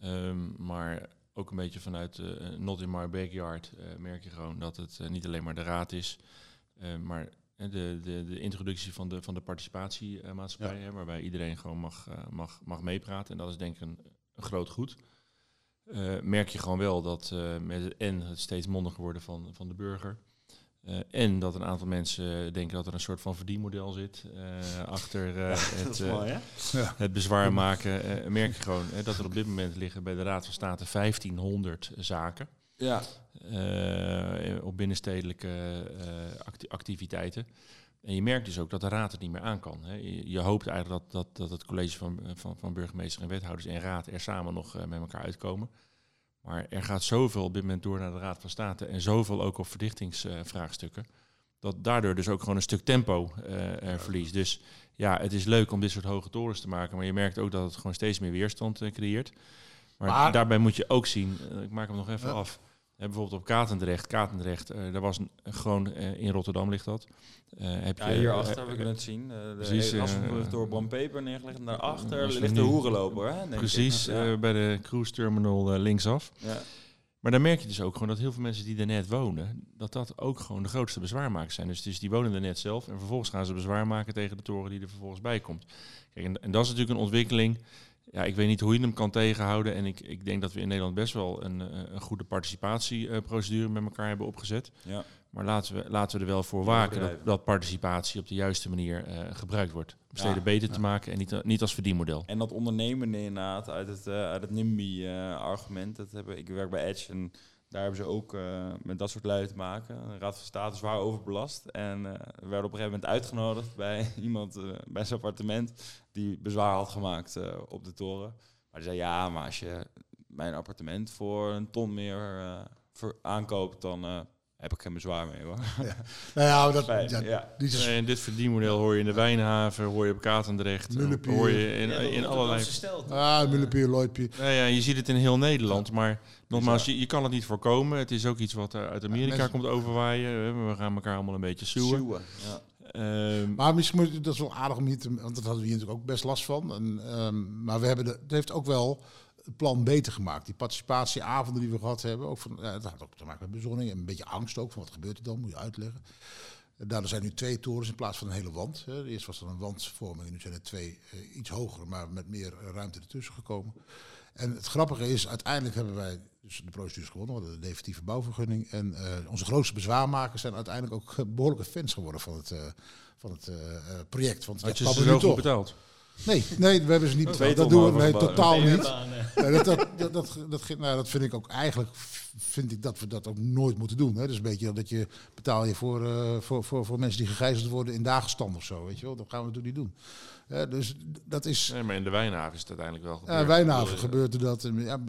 Ehm, maar ook een beetje vanuit Not in My Backyard merk je gewoon dat het niet alleen maar de raad is, maar de, de, de introductie van de, van de participatiemaatschappij, hè, waarbij iedereen gewoon mag, mag, mag meepraten. En dat is denk ik een, een groot goed. Eh, merk je gewoon wel dat eh, met het en het steeds mondiger worden van, van de burger. eh, en dat een aantal mensen denken dat er een soort van verdienmodel zit eh, achter eh, *laughs* het, eh, het bezwaar maken. eh, merk je gewoon dat er op dit moment liggen bij de Raad van State 1500 zaken. Ja, eh, op binnenstedelijke eh, acti- activiteiten. En je merkt dus ook dat de raad het niet meer aan kan. Hè. Je, je hoopt eigenlijk dat, dat, dat het college van, van, van burgemeester en wethouders en raad er samen nog eh, met elkaar uitkomen. Maar er gaat zoveel op dit moment door naar de Raad van State en zoveel ook op verdichtingsvraagstukken. dat daardoor dus ook gewoon een stuk tempo eh, er verliest. Dus ja, het is leuk om dit soort hoge torens te maken. Maar je merkt ook dat het gewoon steeds meer weerstand eh, creëert. Maar, Maar- daarbij moet je ook zien, eh, ik maak hem nog even af. Eh, bijvoorbeeld op Katendrecht, Katendrecht, eh daar was een, gewoon eh, in Rotterdam ligt dat. Heb Ja, je, hierachter heb ik het zien. De precies, door Bram Peper neergelegd. En daarachter ligt de hoerenloper. Hè. Precies, Ja. bij de cruise terminal linksaf. ja. Maar dan merk je dus ook gewoon dat heel veel mensen die er net wonen, dat dat ook gewoon de grootste bezwaarmakers zijn. Dus, dus die wonen er net zelf en vervolgens gaan ze bezwaar maken tegen de toren die er vervolgens bij komt. Kijk, en, en dat is natuurlijk een ontwikkeling. Ja, ik weet niet hoe je hem kan tegenhouden. En ik, ik denk dat we in Nederland best wel een, eh, een goede participatieprocedure met elkaar hebben opgezet. Ja. Maar laten we, laten we er wel voor waken dat, dat participatie op de juiste manier eh, gebruikt wordt. Om Ja, steden beter ja. te maken en niet, niet als verdienmodel. En dat ondernemen inderdaad uit het, eh, uit het NIMBY-argument. dat hebben, ik werk bij Edge en daar hebben ze ook eh, met dat soort lui te maken. De Raad van State zwaar overbelast. En eh, we werden op een gegeven moment uitgenodigd bij *laughs* iemand eh, bij zijn appartement die bezwaar had gemaakt op de toren. Maar die zei, ja, maar als je mijn appartement voor een ton meer aankoopt, dan heb ik geen bezwaar mee hoor. *laughs* Nou ja, dat, Fijn, ja, ja. die is, en dit verdienmodel hoor je in de Wijnhaven, hoor je op Katendrecht, Mullepier. hoor je in, Ja, in allerlei... Ah, Mullepier, Lloydpier. Nou ja, je ziet het in heel Nederland, maar nogmaals, je, je kan het niet voorkomen. Het is ook iets wat uit Amerika mensen- komt overwaaien. We gaan elkaar allemaal een beetje. Sjoe, Ja. Ehm, Maar misschien moet dat is wel aardig om hier te, want dat hadden we hier natuurlijk ook best last van. En, ehm, maar we hebben de, het heeft ook wel plan beter gemaakt. Die participatieavonden die we gehad hebben, ook van, ja, dat had ook te maken met bezonning en een beetje angst ook van wat gebeurt er dan, moet je uitleggen. Daardoor zijn nu twee torens in plaats van een hele wand. Hè. Eerst was er een wandvorming en nu zijn er twee eh, iets hoger, maar met meer eh, ruimte ertussen gekomen. En het grappige is, uiteindelijk hebben wij dus de procedures gewonnen, we hadden de definitieve bouwvergunning. En eh, onze grootste bezwaarmakers zijn uiteindelijk ook eh, behoorlijke fans geworden van het, eh, van het eh, eh, project. Want Had je ze zo goed toch. betaald? Nee, nee, we hebben ze niet Dat doen we nee, totaal niet. Dat, dat, dat, dat, nou, dat vind ik ook eigenlijk vind ik dat we dat ook nooit moeten doen. Hè. Dus een beetje dat je betaal je voor, eh, voor, voor, voor mensen die gegijzeld worden in dagenstand of zo. Weet je wel. Dat gaan we natuurlijk niet doen. Hè, dus dat is. Nee, maar in de Wijnhaven is het uiteindelijk wel gebeurd. Ja, Wijnhaven Eh, gebeurde dat. Ja,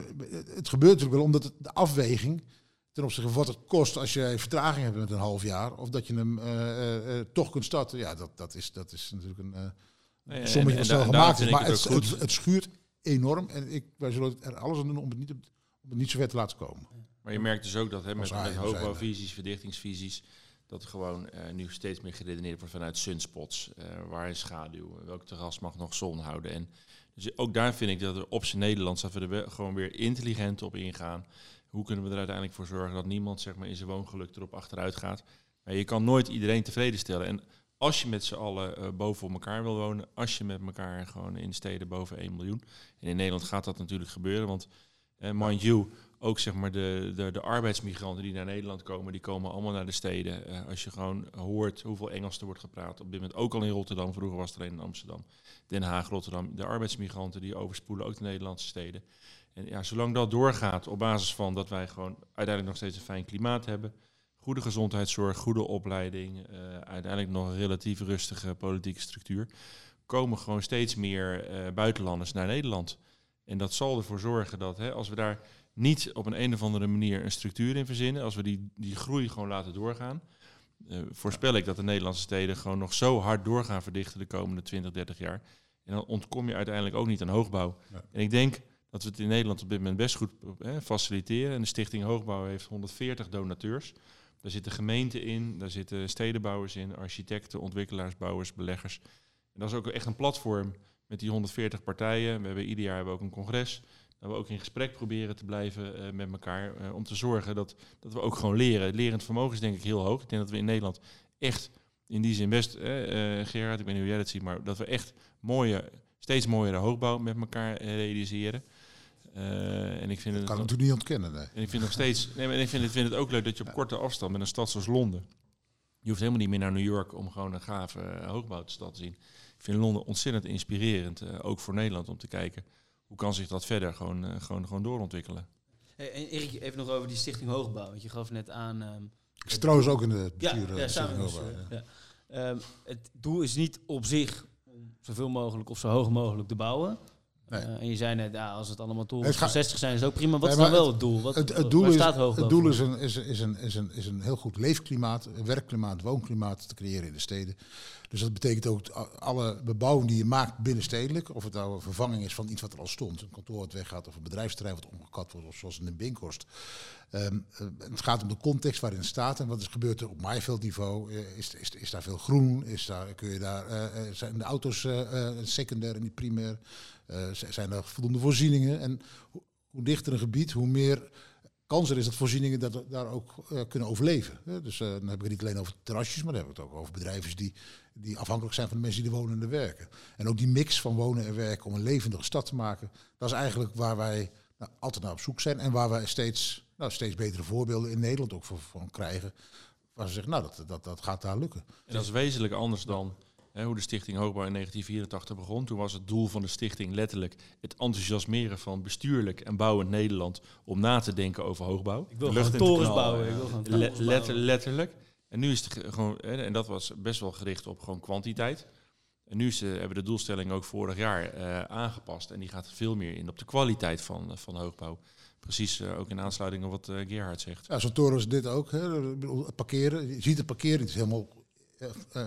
het gebeurt natuurlijk wel omdat het, de afweging ten opzichte van wat het kost als je vertraging hebt met een half jaar, of dat je hem eh, eh, eh, toch kunt starten. Ja, dat, dat, is, dat is natuurlijk een uh, Nee, en snel da- gemaakt is. Maar het het, ook het, het schuurt enorm. En ik, wij zullen er alles aan doen om het niet, op- om het niet zo ver te laten komen. Maar je merkt dus ook dat hè, met, met hoogbouwvisies, verdichtingsvisies, dat er gewoon eh, nu steeds meer geredeneerd wordt vanuit sunspots. eh waar is schaduw? Welk terras mag nog zon houden? En dus ook daar vind ik dat er op zijn Nederlands dat we er wel gewoon weer intelligent op ingaan. Hoe kunnen we er uiteindelijk voor zorgen dat niemand zeg maar, in zijn woongeluk erop achteruit gaat? Maar je kan nooit iedereen tevreden stellen. En als je met z'n allen eh, boven op elkaar wil wonen, als je met elkaar gewoon in steden boven 1 miljoen. En in Nederland gaat dat natuurlijk gebeuren, want eh, mind you, ook zeg maar de, de, de arbeidsmigranten die naar Nederland komen, die komen allemaal naar de steden. Eh, als je gewoon hoort hoeveel Engels er wordt gepraat, op dit moment ook al in Rotterdam, vroeger was het alleen in Amsterdam, Den Haag, Rotterdam, de arbeidsmigranten die overspoelen ook de Nederlandse steden. En ja, zolang dat doorgaat op basis van dat wij gewoon uiteindelijk nog steeds een fijn klimaat hebben, goede gezondheidszorg, goede opleiding, eh, uiteindelijk nog een relatief rustige politieke structuur, komen gewoon steeds meer eh, buitenlanders naar Nederland. En dat zal ervoor zorgen dat hè, als we daar niet op een, een of andere manier een structuur in verzinnen, als we die, die groei gewoon laten doorgaan, eh, voorspel ik dat de Nederlandse steden gewoon nog zo hard doorgaan verdichten de komende 20, 30 jaar. En dan ontkom je uiteindelijk ook niet aan hoogbouw. Ja. En ik denk dat we het in Nederland op dit moment best goed eh, faciliteren. En de Stichting Hoogbouw heeft 140 donateurs. Daar zitten gemeenten in, daar zitten stedenbouwers in, architecten, ontwikkelaars, bouwers, beleggers. En dat is ook echt een platform met die 140 partijen. We hebben ieder jaar hebben we ook een congres. Dat we ook in gesprek proberen te blijven eh, met elkaar. eh, om te zorgen dat, dat we ook gewoon leren. Het lerend vermogen is denk ik heel hoog. Ik denk dat we in Nederland echt in die zin best, eh, eh, Gerard, ik weet niet hoe jij dat ziet, maar dat we echt mooie, steeds mooiere hoogbouw met elkaar realiseren. Eh, en ik vind Dat het kan ik natuurlijk niet ontkennen. Nee. en ik vind nog steeds. Nee, maar ik vind, het, vind het ook leuk dat je op korte afstand met een stad zoals Londen. Je hoeft helemaal niet meer naar New York om gewoon een gave uh, hoogbouwstad te zien. Ik vind Londen ontzettend inspirerend, uh, ook voor Nederland, om te kijken hoe kan zich dat verder gewoon, uh, gewoon, gewoon doorontwikkelen. Hey, en Erik, even nog over die Stichting Hoogbouw. Want je gaf net aan. Um, ik zit trouwens ook in de ja, bestuur. ja, samen dus, ja. ja. Um, het doel is niet op zich om zoveel mogelijk of zo hoog mogelijk te bouwen. Nee. Uh, en je zei net, ja, als het allemaal van 60 zijn, is ook prima. Wat nee, is dan wel het doel? Wat, het, het doel, is, het doel is, een, is, is, een, is, een, is een heel goed leefklimaat, werkklimaat, woonklimaat te creëren in de steden. Dus dat betekent ook alle bebouwing die je maakt binnenstedelijk, of het nou een vervanging is van iets wat er al stond, een kantoor wat weggaat of een bedrijfsterrein wat omgekat wordt, of zoals in de Binkhorst. Um, uh, het gaat om de context waarin het staat en wat is gebeurt er op maaiveldniveau. Uh, is, is, is daar veel groen? Is daar, kun je daar, uh, zijn de auto's secundair en niet primair? Zijn er voldoende voorzieningen? En hoe, dichter een gebied, hoe meer kans er is dat voorzieningen dat, daar ook uh, kunnen overleven. Dus uh, dan heb ik het niet alleen over terrasjes, maar dan heb ik het ook over bedrijven die, die afhankelijk zijn van de mensen die er wonen en werken. En ook die mix van wonen en werken om een levendige stad te maken, dat is eigenlijk waar wij nou, altijd naar op zoek zijn en waar wij steeds, nou, steeds betere voorbeelden in Nederland ook van krijgen. Waar ze zeggen, nou, dat, dat, dat gaat daar lukken. En dat is wezenlijk anders dan hoe de Stichting Hoogbouw in 1984 begon. Toen was het doel van de stichting letterlijk het enthousiasmeren van bestuurlijk en bouwend Nederland om na te denken over hoogbouw. Ik wil gewoon torens bouwen. Ik wil gewoon Le letter, bouwen. letterlijk. En nu is het gewoon, hè, en dat was best wel gericht op gewoon kwantiteit. En nu is, uh, hebben we de doelstelling ook vorig jaar uh, aangepast. En die gaat veel meer in op de kwaliteit van, uh, van hoogbouw. Precies, uh, ook in aansluiting op wat uh, Gerhard zegt. Ja, zo'n toren is dit ook. Hè. Het parkeren, je ziet het parkeren, het is helemaal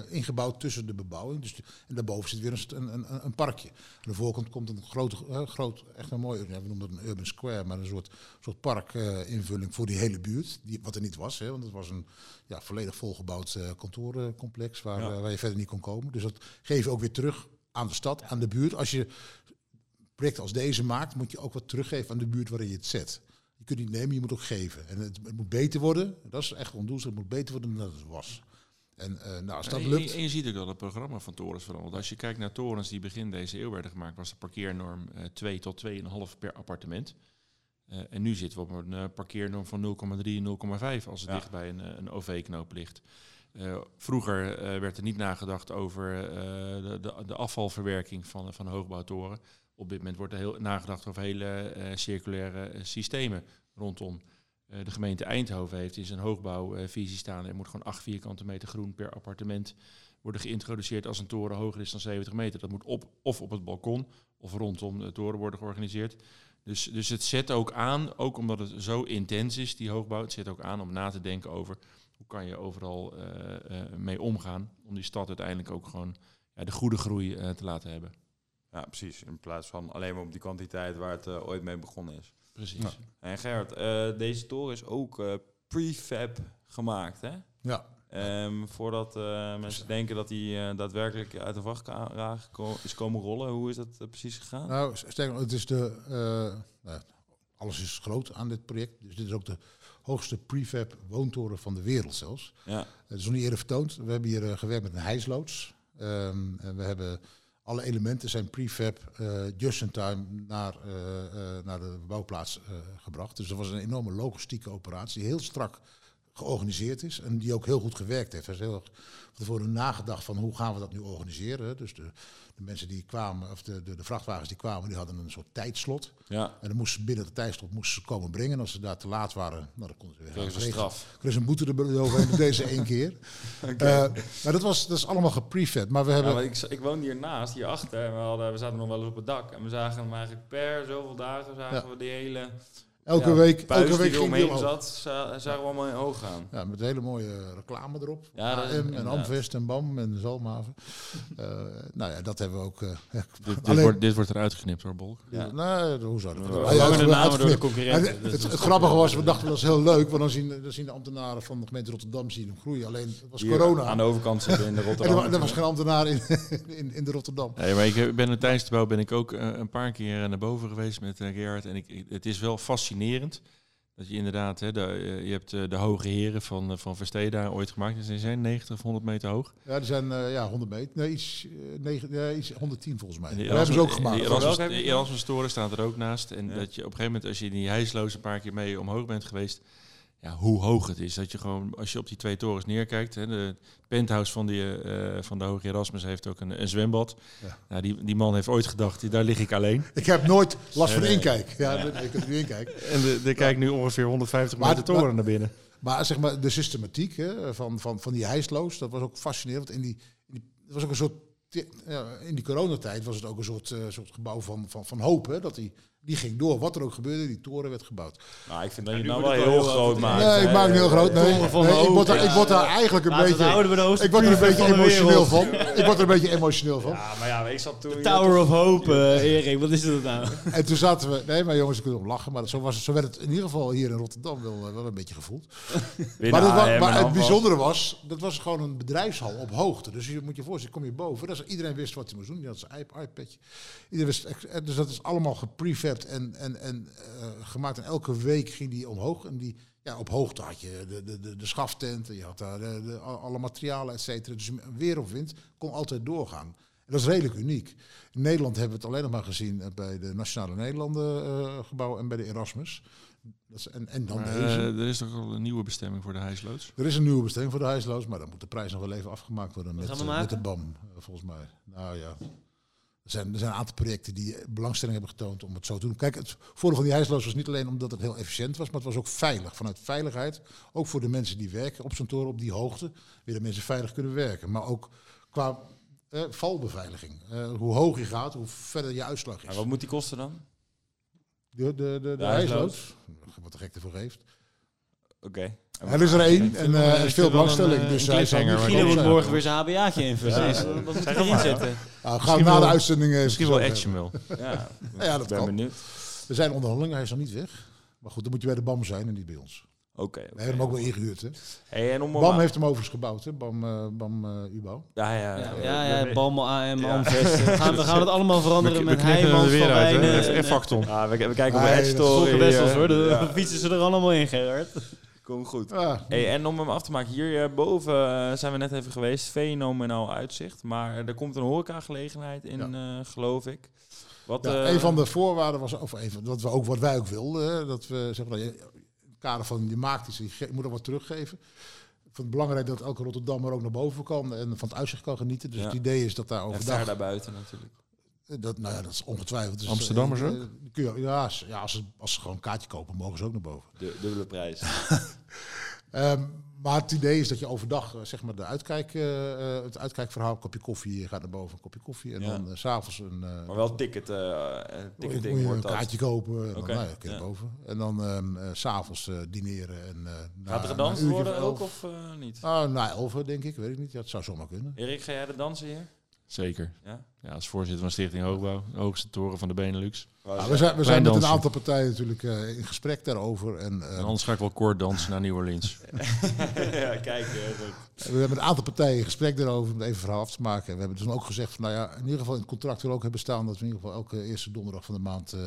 ingebouwd tussen de bebouwing. Dus en daarboven zit weer een, een, een parkje. Aan de voorkant komt een groot, uh, groot echt een mooi, we noemen dat een urban square, maar een soort, soort parkinvulling voor die hele buurt. Die, wat er niet was, hè, want het was een ja, volledig volgebouwd kantoorcomplex waar, ja. waar je verder niet kon komen. Dus dat geef je ook weer terug aan de stad, aan de buurt. Als je projecten als deze maakt, moet je ook wat teruggeven aan de buurt waarin je het zet. Je kunt niet nemen, je moet ook geven. En het, het moet beter worden. Dat is echt doel. Het moet beter worden dan dat het was. En eh, nou, als dat en, lukt... en je ziet ook dat het programma van torens verandert. Als je kijkt naar torens die begin deze eeuw werden gemaakt, was de parkeernorm eh 2 tot 2,5 per appartement. Eh, en nu zitten we op een parkeernorm van 0,3, 0,5 als het Ja. dicht bij een, een OV-knoop ligt. Vroeger werd er niet nagedacht over de, de, de afvalverwerking van, van hoogbouwtoren. Op dit moment wordt er heel nagedacht over hele circulaire systemen rondom. Eh, de gemeente Eindhoven heeft in zijn hoogbouwvisie staan. Er moet gewoon 8 vierkante meter groen per appartement worden geïntroduceerd als een toren hoger is dan 70 meter. Dat moet op, of op het balkon of rondom de toren worden georganiseerd. Dus, dus het zet ook aan, ook omdat het zo intens is, die hoogbouw, het zet ook aan om na te denken over hoe kan je overal eh, eh, mee omgaan om die stad uiteindelijk ook gewoon ja, de goede groei te laten hebben. Ja, precies. In plaats van alleen maar op die kwantiteit waar het ooit mee begonnen is. Precies. Ja. En Gerard, eh, deze toren is ook eh, prefab gemaakt, hè? Ja, Ehm, voordat eh, mensen denken dat hij eh, daadwerkelijk uit de vrachtwagen ko- is komen rollen. Hoe is dat precies gegaan? nou, sterker het is de... eh, nou, alles is groot aan dit project. Dus dit is ook de hoogste prefab woontoren van de wereld zelfs. Ja, Het is nog niet eerder vertoond. We hebben hier gewerkt met een hijsloods. Ehm, en we hebben alle elementen zijn prefab eh, just in time naar, eh, eh, naar de bouwplaats gebracht. Dus dat was een enorme logistieke operatie heel strak georganiseerd is en die ook heel goed gewerkt heeft. Er is heel erg van tevoren nagedacht van hoe gaan we dat nu organiseren. Dus de, de mensen die kwamen, of de, de, de vrachtwagens die kwamen, die hadden een soort tijdslot. ja. En dan moesten ze binnen de tijdslot moesten ze komen brengen. En als ze daar te laat waren, nou, dan konden ze weer Kregen ze gaan straf. er is een boete eroverheen, dat deze één keer. *laughs* Eh, maar dat, was, dat is allemaal geprefab. Maar we Ja, hebben... maar ik, ik woonde hiernaast, hierachter. En we, hadden, we zaten nog wel eens op het dak. En we zagen hem eigenlijk per zoveel dagen zagen Ja. we die hele elke ja, week, buis elke week die er omheen omhoog. zat, za- zagen we allemaal in hoog gaan. Ja, met hele mooie reclame erop. Ja, AM en inderdaad. Amvest en BAM en Zalmhaven. *laughs* Eh, nou ja, dat hebben we ook... eh, Dit, dit, Alleen- wordt, dit wordt eruit geknipt hoor, Bolk. Ja. Nee, hoe zou dat? Ja, ja, Vervangen de we namen door de concurrenten. En Dus het, het grappige was, we dachten dat is heel leuk, want dan zien, dan zien de ambtenaren van de gemeente Rotterdam zien hem groeien. Alleen het was Hier corona. Aan de overkant zitten in de *laughs* en er, Rotterdam. wa- er was geen ambtenaar in, *laughs* in, in de Rotterdam. Nee, maar ik ben tijdens de bouw ben ik ook eh, een paar keer naar boven geweest met eh, Gerard. En ik, ik- het is wel fascinerend dat je inderdaad, hè, de, eh, je hebt eh, de hoge heren van, eh, van Versteda ooit gemaakt. Ze zijn 90 of 100 meter hoog. Ja, die zijn eh, ja, 100 meter. Nee, iets, eh, negen, ja, iets 110 volgens mij. Dat die hebben ze ook gemaakt. Die de? Erasmus-toren staat er ook naast. En Ja. dat je op een gegeven moment, als je in die hijsloos een paar keer mee omhoog bent geweest, ja, hoe hoog het is. Dat je gewoon, als je op die twee torens neerkijkt, hè, de penthouse van, die, eh, van de Hoge Erasmus heeft ook een, een zwembad. Ja. Nou, die, die man heeft ooit gedacht, daar lig ik alleen. *laughs* Ik heb nooit last van nee. inkijk. Ja, ik heb nu inkijk. En de, er kijkt nu ongeveer 150 Maar- meter toren maar- naar binnen. Maar zeg maar, de systematiek hè, van, van, van die hijsloos, dat was ook fascinerend. Want in die, in die, was ook een soort, ja, in die coronatijd was het ook een soort, eh, soort gebouw van, van, van hoop. Hè, dat die, die ging door. Wat er ook gebeurde, die toren werd gebouwd. Nou, ik vind dat je nou wel heel groot maakt. nee, ik maak het heel groot. Nee, ik, word daar, ik word daar eigenlijk een beetje... Ik word er een beetje emotioneel van. Ik word er een beetje emotioneel van. Ja, maar ja, ik zat toen... De Tower of Hope, eh, Erik. Wat is dat nou? *laughs* En toen zaten we... Nee, maar jongens, ik kunnen om lachen. Maar zo, was het, zo werd het in ieder geval hier in Rotterdam wel, eh, wel een beetje gevoeld. *laughs* Maar, het bijzondere was, dat was gewoon een bedrijfshal op hoogte. Dus je moet je voorstellen, kom je boven. Iedereen wist wat hij moest doen. Die had zijn iP- iPadje. Iedereen wist, dus dat is allemaal en, en, en eh, gemaakt. En elke week ging die omhoog. En die, ja, op hoogte had je de, de, de, de schaftent. Je had daar de, de- al- alle materialen, et cetera. Dus weer of wind kon altijd doorgaan. En dat is redelijk uniek. In Nederland hebben we het alleen nog maar gezien eh, bij de Nationale Nederlanden eh, gebouw en bij de Erasmus. Dat is, en, en dan Maar, deze. er is toch al een nieuwe bestemming voor de hijsloods? Er is een nieuwe bestemming voor de huisloos, maar dan moet de prijs nog wel even afgemaakt worden met, met de? BAM, volgens mij. Nou ja, er zijn, er zijn een aantal projecten die belangstelling hebben getoond om het zo te doen. Kijk, het voordeel van die huisloos was niet alleen omdat het heel efficiënt was, maar het was ook veilig. Vanuit veiligheid, ook voor de mensen die werken op zo'n toren op die hoogte, willen mensen veilig kunnen werken. Maar ook qua eh, valbeveiliging. Eh, hoe hoog je gaat, hoe verder je uitslag is. Maar wat moet die kosten dan? De, de, de, de, De huisloos, wat de gek ervoor geeft. Oké. Er is er één en eh, er is veel belangstelling. een, eh, dus hij zal Guido moet zijn. morgen weer zijn HBA'tje invullen. Ja. Dus, eh, Wat moet erin maar. zetten? Nou, gaan we Misschien na de uitzending eh, Misschien wel Action wel. Ja, Ja, dat ik ben kan. benieuwd. Er zijn onderhandelingen, hij is nog niet weg. Maar goed, dan moet je bij de BAM zijn en niet bij ons. Oké. We hebben hem ook wel ingehuurd. Hè. Hey, en om BAM heeft hem overigens gebouwd, hè? BAM, eh BAM eh, UBouw. Ja, ja, Ja, ja. ja, ja, Balmel, AM, Ja. Amvest. We gaan, we gaan het allemaal veranderen met Heijmans, er Van Wijnen. hè? en, En Facton. Ja, we, we kijken op de Edge Story. Eh, hoor, fietsen ze er allemaal in, Gerard. Kom goed. Ah, Hey, en om hem af te maken, hierboven uh, zijn we net even geweest. Fenomenaal uitzicht. Maar er komt een horecagelegenheid in, eh, geloof ik. Wat, ja, eh, een van de voorwaarden was, of even, dat we ook wat wij ook wilden, dat we zeg maar, in het kader van je maakt iets, je moet er wat teruggeven. Ik vond het belangrijk dat elke Rotterdammer ook naar boven kan en van het uitzicht kan genieten. Dus Ja. het idee is dat daar en overdag... ver daarbuiten natuurlijk. Dat, nou ja, dat is ongetwijfeld. Dus, Amsterdammers eh, ook? eh, kun je, ja, als, ja als, ze, als ze gewoon een kaartje kopen, mogen ze ook naar boven. De dubbele prijs. *laughs* Ehm, maar het idee is dat je overdag, eh, zeg maar, de uitkijk, eh, eh, het uitkijkverhaal, een kopje koffie, je gaat naar boven, een kopje koffie. En Ja. dan s s'avonds een... eh, maar wel ticket, eh eh, moet je- een dat. kaartje kopen en dan nou ja, kun je ja. boven. En dan ehm eh, s'avonds eh dineren. En, eh, Gaat er gedanst worden of ook of eh, niet? Ah, na elf denk ik, weet ik niet. Ja, het zou zomaar kunnen. Erik, ga jij de dansen hier? Zeker. Ja? Ja, als voorzitter van Stichting Hoogbouw, de hoogste toren van de Benelux. Ja, we zijn, we zijn met een aantal partijen natuurlijk eh, in gesprek daarover. En, eh, En anders ga ik wel kort dansen naar New Orleans. *laughs* ja, kijk, goed. We hebben met een aantal partijen in gesprek daarover om het even verhaal af te maken. En we hebben dus ook gezegd van, nou ja, in ieder geval in het contract wil ook hebben staan dat we in ieder geval elke eerste donderdag van de maand eh,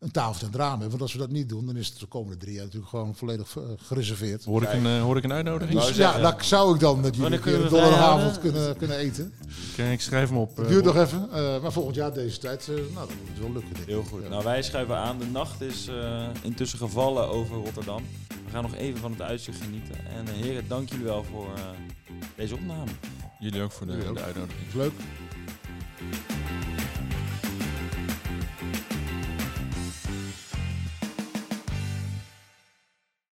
een tafel en raam hebben. Want als we dat niet doen, dan is het de komende drie jaar natuurlijk gewoon volledig eh, gereserveerd. Hoor ik, een, eh, hoor ik een uitnodiging? Dus zeggen. ja, daar zou ik dan met jullie een donderdagavond kunnen, kunnen eten. Oké, ik schrijf hem op. Het eh, duurt nog even, eh, maar volgend jaar deze tijd, eh, nou, dan moet het wel lukken. Denk. Heel goed. Ja. Nou, wij schuiven aan. De nacht is eh, intussen gevallen over Rotterdam. We gaan nog even van het uitzicht genieten. En heren, dank jullie wel voor eh, deze opname. Jullie ook voor de, ook. de uitnodiging. Is leuk.